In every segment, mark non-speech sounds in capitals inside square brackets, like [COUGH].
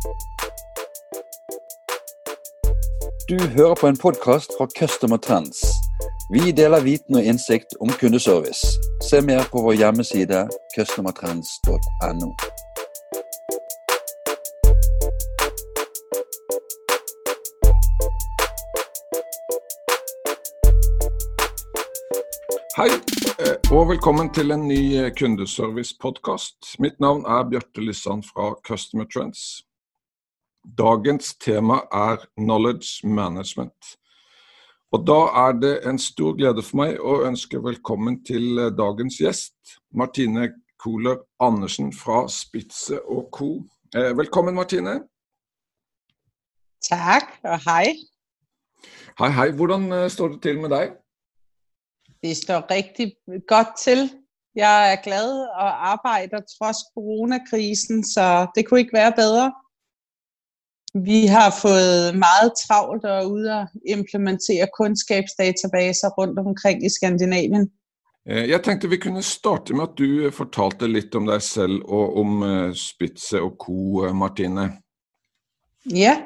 Du hører på en podcast fra Customer Trends. Vi deler viten og indsigt om kundeservice. Se mer på vår hjemmeside customertrends.no. Hei, eh, og velkommen til en ny eh, kundeservice-podkast. Mitt navn er Bjarte Lysand fra Customer Trends. Dagens tema er Knowledge Management. Og Da er det en stor glede for meg å ønske velkommen til eh, dagens gjest, Martine Kohler Andersen fra Spitze og co. Velkommen, Martine. Takk, og hei. Hei, hei. Hvordan står det til med deg? Det står rigtig godt til. Jeg er glad og arbejder trods coronakrisen, så det kunne ikke være bedre. Vi har fået meget travlt og ude at implementere kundskabsdatabaser rundt omkring i Skandinavien. Eh, jeg tenkte vi kunne starte med at du fortalte litt om deg selv og om eh, Spitze og co, eh, Martine. Ja,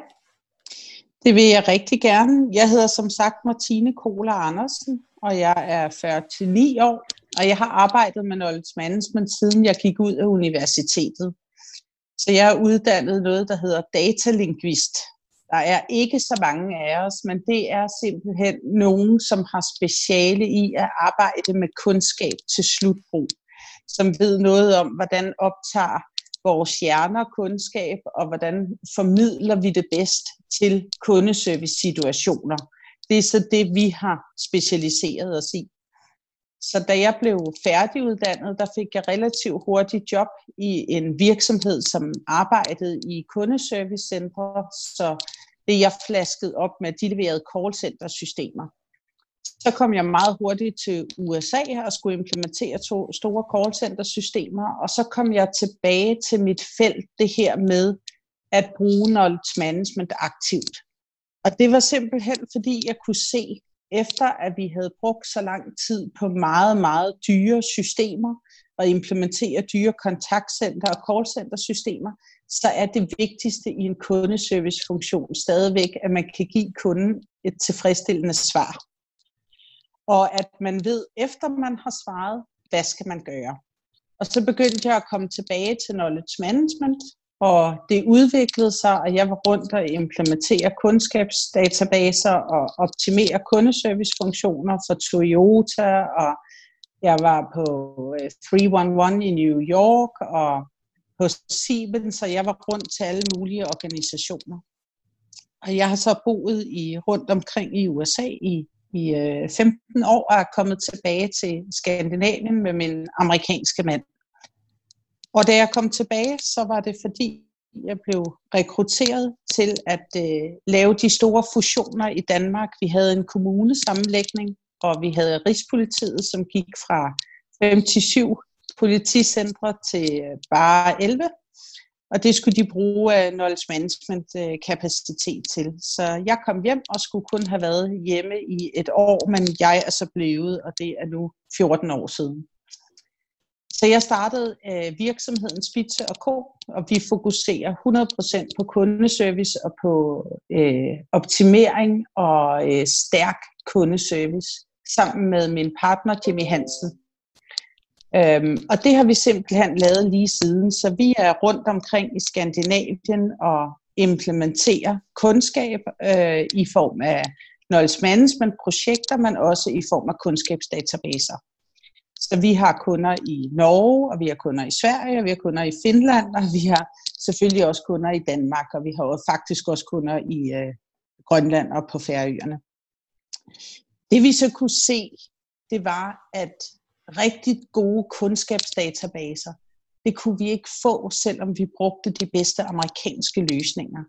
det vil jeg rigtig gerne. Jeg hedder som sagt Martine Kohler Andersen, og jeg er 49 år, og jeg har arbejdet med knowledge management, siden jeg gik ud af universitetet. Så jeg er uddannet noget, der hedder datalingvist. Der er ikke så mange af os, men det er simpelthen nogen, som har speciale i at arbejde med kundskab til slutbrug, som ved noget om, hvordan optager vores hjerner kundskab, og hvordan formidler vi det bedst til kundeservice-situationer. Det er så det, vi har specialiseret os i. Så da jeg blev færdiguddannet, der fik jeg relativt hurtigt job i en virksomhed, som arbejdede i kundeservicecentre, så det jeg flaskede op med, de leverede callcenter-systemer. Så kom jeg meget hurtigt til USA og skulle implementere to store callcenter-systemer, og så kom jeg tilbage til mit felt, det her med at bruge knowledge management aktivt. Og det var simpelthen, fordi jeg kunne se, efter at vi havde brugt så lang tid på meget, meget dyre systemer og implementere dyre kontaktcenter og callcenter-systemer, så er det vigtigste i en kundeservicefunktion stadigvæk, at man kan give kunden et tilfredsstillende svar. Og at man ved, efter man har svaret, hvad skal man gøre. Og så begyndte jeg at komme tilbage til knowledge management, og det udviklede sig, og jeg var rundt og implementere kundskabsdatabaser og optimere kundeservicefunktioner for Toyota, og jeg var på øh, 311 i New York og på Siemens, så jeg var rundt til alle mulige organisationer. Og jeg har så boet i rundt omkring i USA i, i øh, 15 år og er kommet tilbage til Skandinavien med min amerikanske mand. Og da jeg kom tilbage, så var det fordi, jeg blev rekrutteret til at øh, lave de store fusioner i Danmark. Vi havde en kommunesammenlægning, og vi havde Rigspolitiet, som gik fra 57 politicentre til øh, bare 11. Og det skulle de bruge uh, knowledge management øh, kapacitet til. Så jeg kom hjem og skulle kun have været hjemme i et år, men jeg er så blevet, og det er nu 14 år siden. Så jeg startede øh, virksomheden Spitze og Co., og vi fokuserer 100% på kundeservice og på øh, optimering og øh, stærk kundeservice sammen med min partner Jimmy Hansen. Øhm, og det har vi simpelthen lavet lige siden, så vi er rundt omkring i Skandinavien og implementerer kundskab øh, i form af knowledge management projekter, men også i form af kundskabsdatabaser. Så vi har kunder i Norge, og vi har kunder i Sverige, og vi har kunder i Finland, og vi har selvfølgelig også kunder i Danmark, og vi har faktisk også kunder i øh, Grønland og på Færøerne. Det vi så kunne se, det var, at rigtig gode kundskabsdatabaser, det kunne vi ikke få, selvom vi brugte de bedste amerikanske løsninger.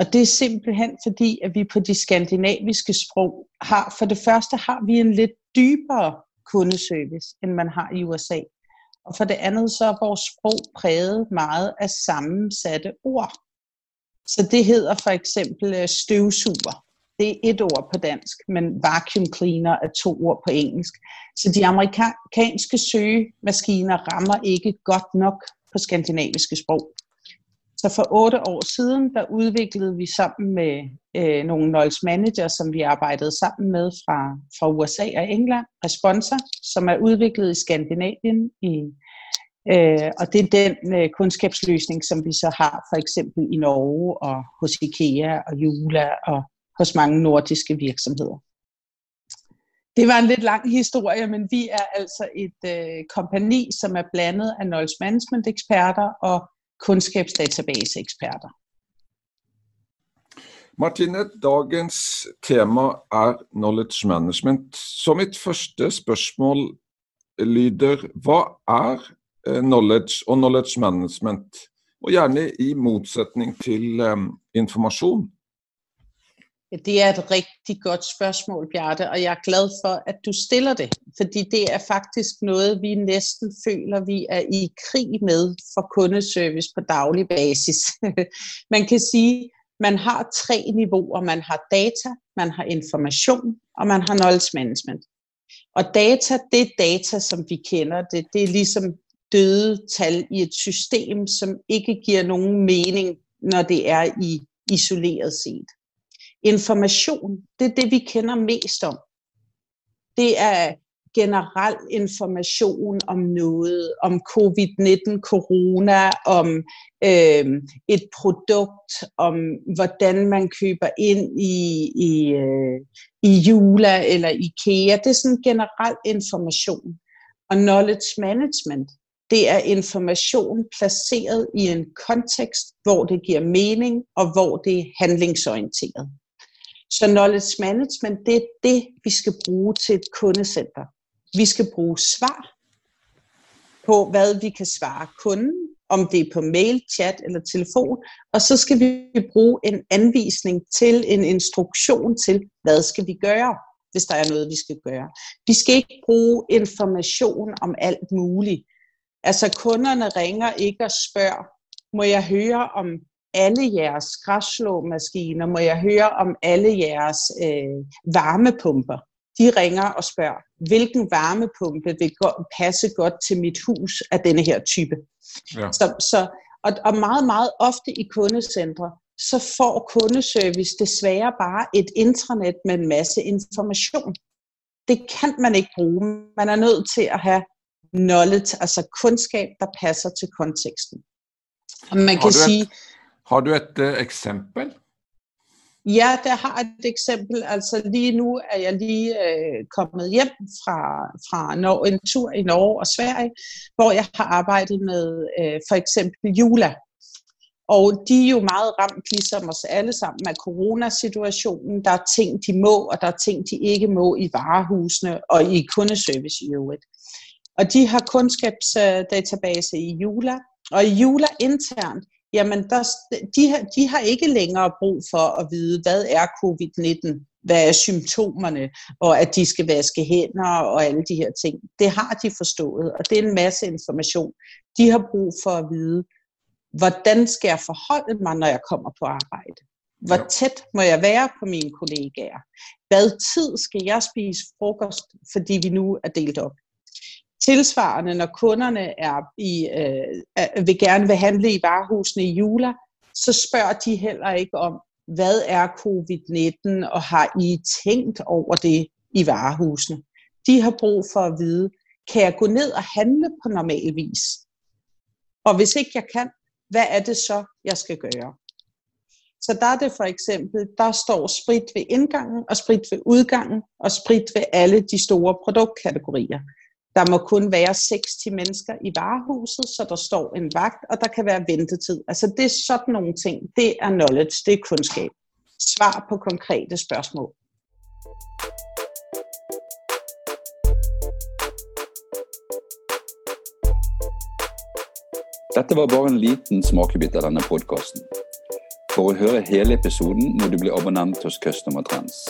Og det er simpelthen fordi, at vi på de skandinaviske sprog har, for det første har vi en lidt dybere kundeservice, end man har i USA. Og for det andet, så er vores sprog præget meget af sammensatte ord. Så det hedder for eksempel øh, støvsuger. Det er et ord på dansk, men vacuum cleaner er to ord på engelsk. Så de amerikanske søgemaskiner rammer ikke godt nok på skandinaviske sprog. Så for otte år siden, der udviklede vi sammen med øh, nogle Knowledge Manager, som vi arbejdede sammen med fra, fra USA og England, Responser, som er udviklet i Skandinavien. I, øh, og det er den øh, kundskabsløsning, som vi så har for eksempel i Norge og hos IKEA og Jula og hos mange nordiske virksomheder. Det var en lidt lang historie, men vi er altså et øh, kompani, som er blandet af knowledge management eksperter og kundskabsdatabaseeksperter. Martine, dagens tema er knowledge management. Så mitt første spørgsmål lyder, hva er eh, knowledge og knowledge management? Og gjerne i motsetning til um, informasjon. Det er et rigtig godt spørgsmål, Bjarte, og jeg er glad for, at du stiller det, fordi det er faktisk noget, vi næsten føler, vi er i krig med for kundeservice på daglig basis. [LAUGHS] man kan sige, man har tre niveauer. Man har data, man har information, og man har knowledge management. Og data, det er data, som vi kender det. Det er ligesom døde tal i et system, som ikke giver nogen mening, når det er i isoleret set. Information, det er det, vi kender mest om. Det er generel information om noget, om covid-19, corona, om øh, et produkt, om hvordan man køber ind i, i, øh, i Jula eller IKEA. Det er sådan generel information. Og knowledge management, det er information placeret i en kontekst, hvor det giver mening og hvor det er handlingsorienteret. Så knowledge management, det er det, vi skal bruge til et kundecenter. Vi skal bruge svar på, hvad vi kan svare kunden, om det er på mail, chat eller telefon, og så skal vi bruge en anvisning til, en instruktion til, hvad skal vi gøre, hvis der er noget, vi skal gøre. Vi skal ikke bruge information om alt muligt. Altså kunderne ringer ikke og spørger, må jeg høre om alle jeres græsslåmaskiner, må jeg høre om alle jeres øh, varmepumper. De ringer og spørger, hvilken varmepumpe vil passe godt til mit hus af denne her type. Ja. Så, så, og, og meget, meget ofte i kundecentre, så får kundeservice desværre bare et intranet med en masse information. Det kan man ikke bruge. Man er nødt til at have knowledge, altså kundskab, der passer til konteksten. Og man kan har sige har du et uh, eksempel? Ja, der har et eksempel. Altså lige nu er jeg lige øh, kommet hjem fra, fra Norge, en tur i Norge og Sverige, hvor jeg har arbejdet med øh, for eksempel Jula. Og de er jo meget ramt, ligesom os alle sammen, af coronasituationen. Der er ting, de må, og der er ting, de ikke må i varehusene og i kundeservice i øvrigt. Og de har kundskabsdatabase i Jula, og i Jula internt, jamen der, de, har, de har ikke længere brug for at vide, hvad er covid-19, hvad er symptomerne, og at de skal vaske hænder og alle de her ting. Det har de forstået, og det er en masse information. De har brug for at vide, hvordan skal jeg forholde mig, når jeg kommer på arbejde? Hvor tæt må jeg være på mine kollegaer? Hvad tid skal jeg spise frokost, fordi vi nu er delt op? Tilsvarende, når kunderne er i, øh, vil gerne vil handle i varehusene i Jula, så spørger de heller ikke om, hvad er covid-19, og har I tænkt over det i varehusene? De har brug for at vide, kan jeg gå ned og handle på normal vis? Og hvis ikke jeg kan, hvad er det så, jeg skal gøre? Så der er det for eksempel, der står sprit ved indgangen, og sprit ved udgangen, og sprit ved alle de store produktkategorier. Der må kun være 60 mennesker i varehuset, så der står en vagt, og der kan være ventetid. Altså det er sådan nogle ting. Det er knowledge, det er kundskab. Svar på konkrete spørgsmål. Dette var bare en liten smakebit av denne podkasten. For å høre hele episoden må du bli abonnent hos Customer Trends.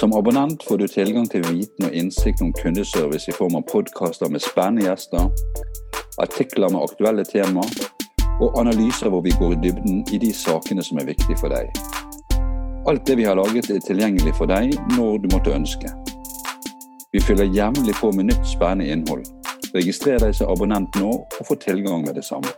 Som abonnent får du tilgang til viten og indsigt om kundeservice i form av podcaster med spændende gæster, artikler med aktuelle temaer og analyser hvor vi går i dybden i de sakene som er vigtige for dig. Alt det vi har laget er tilgængeligt for dig, når du måtte ønske. Vi fyller jævnligt på med nytt spændende indhold. Registrer dig som abonnent nu og få tilgang med det samme.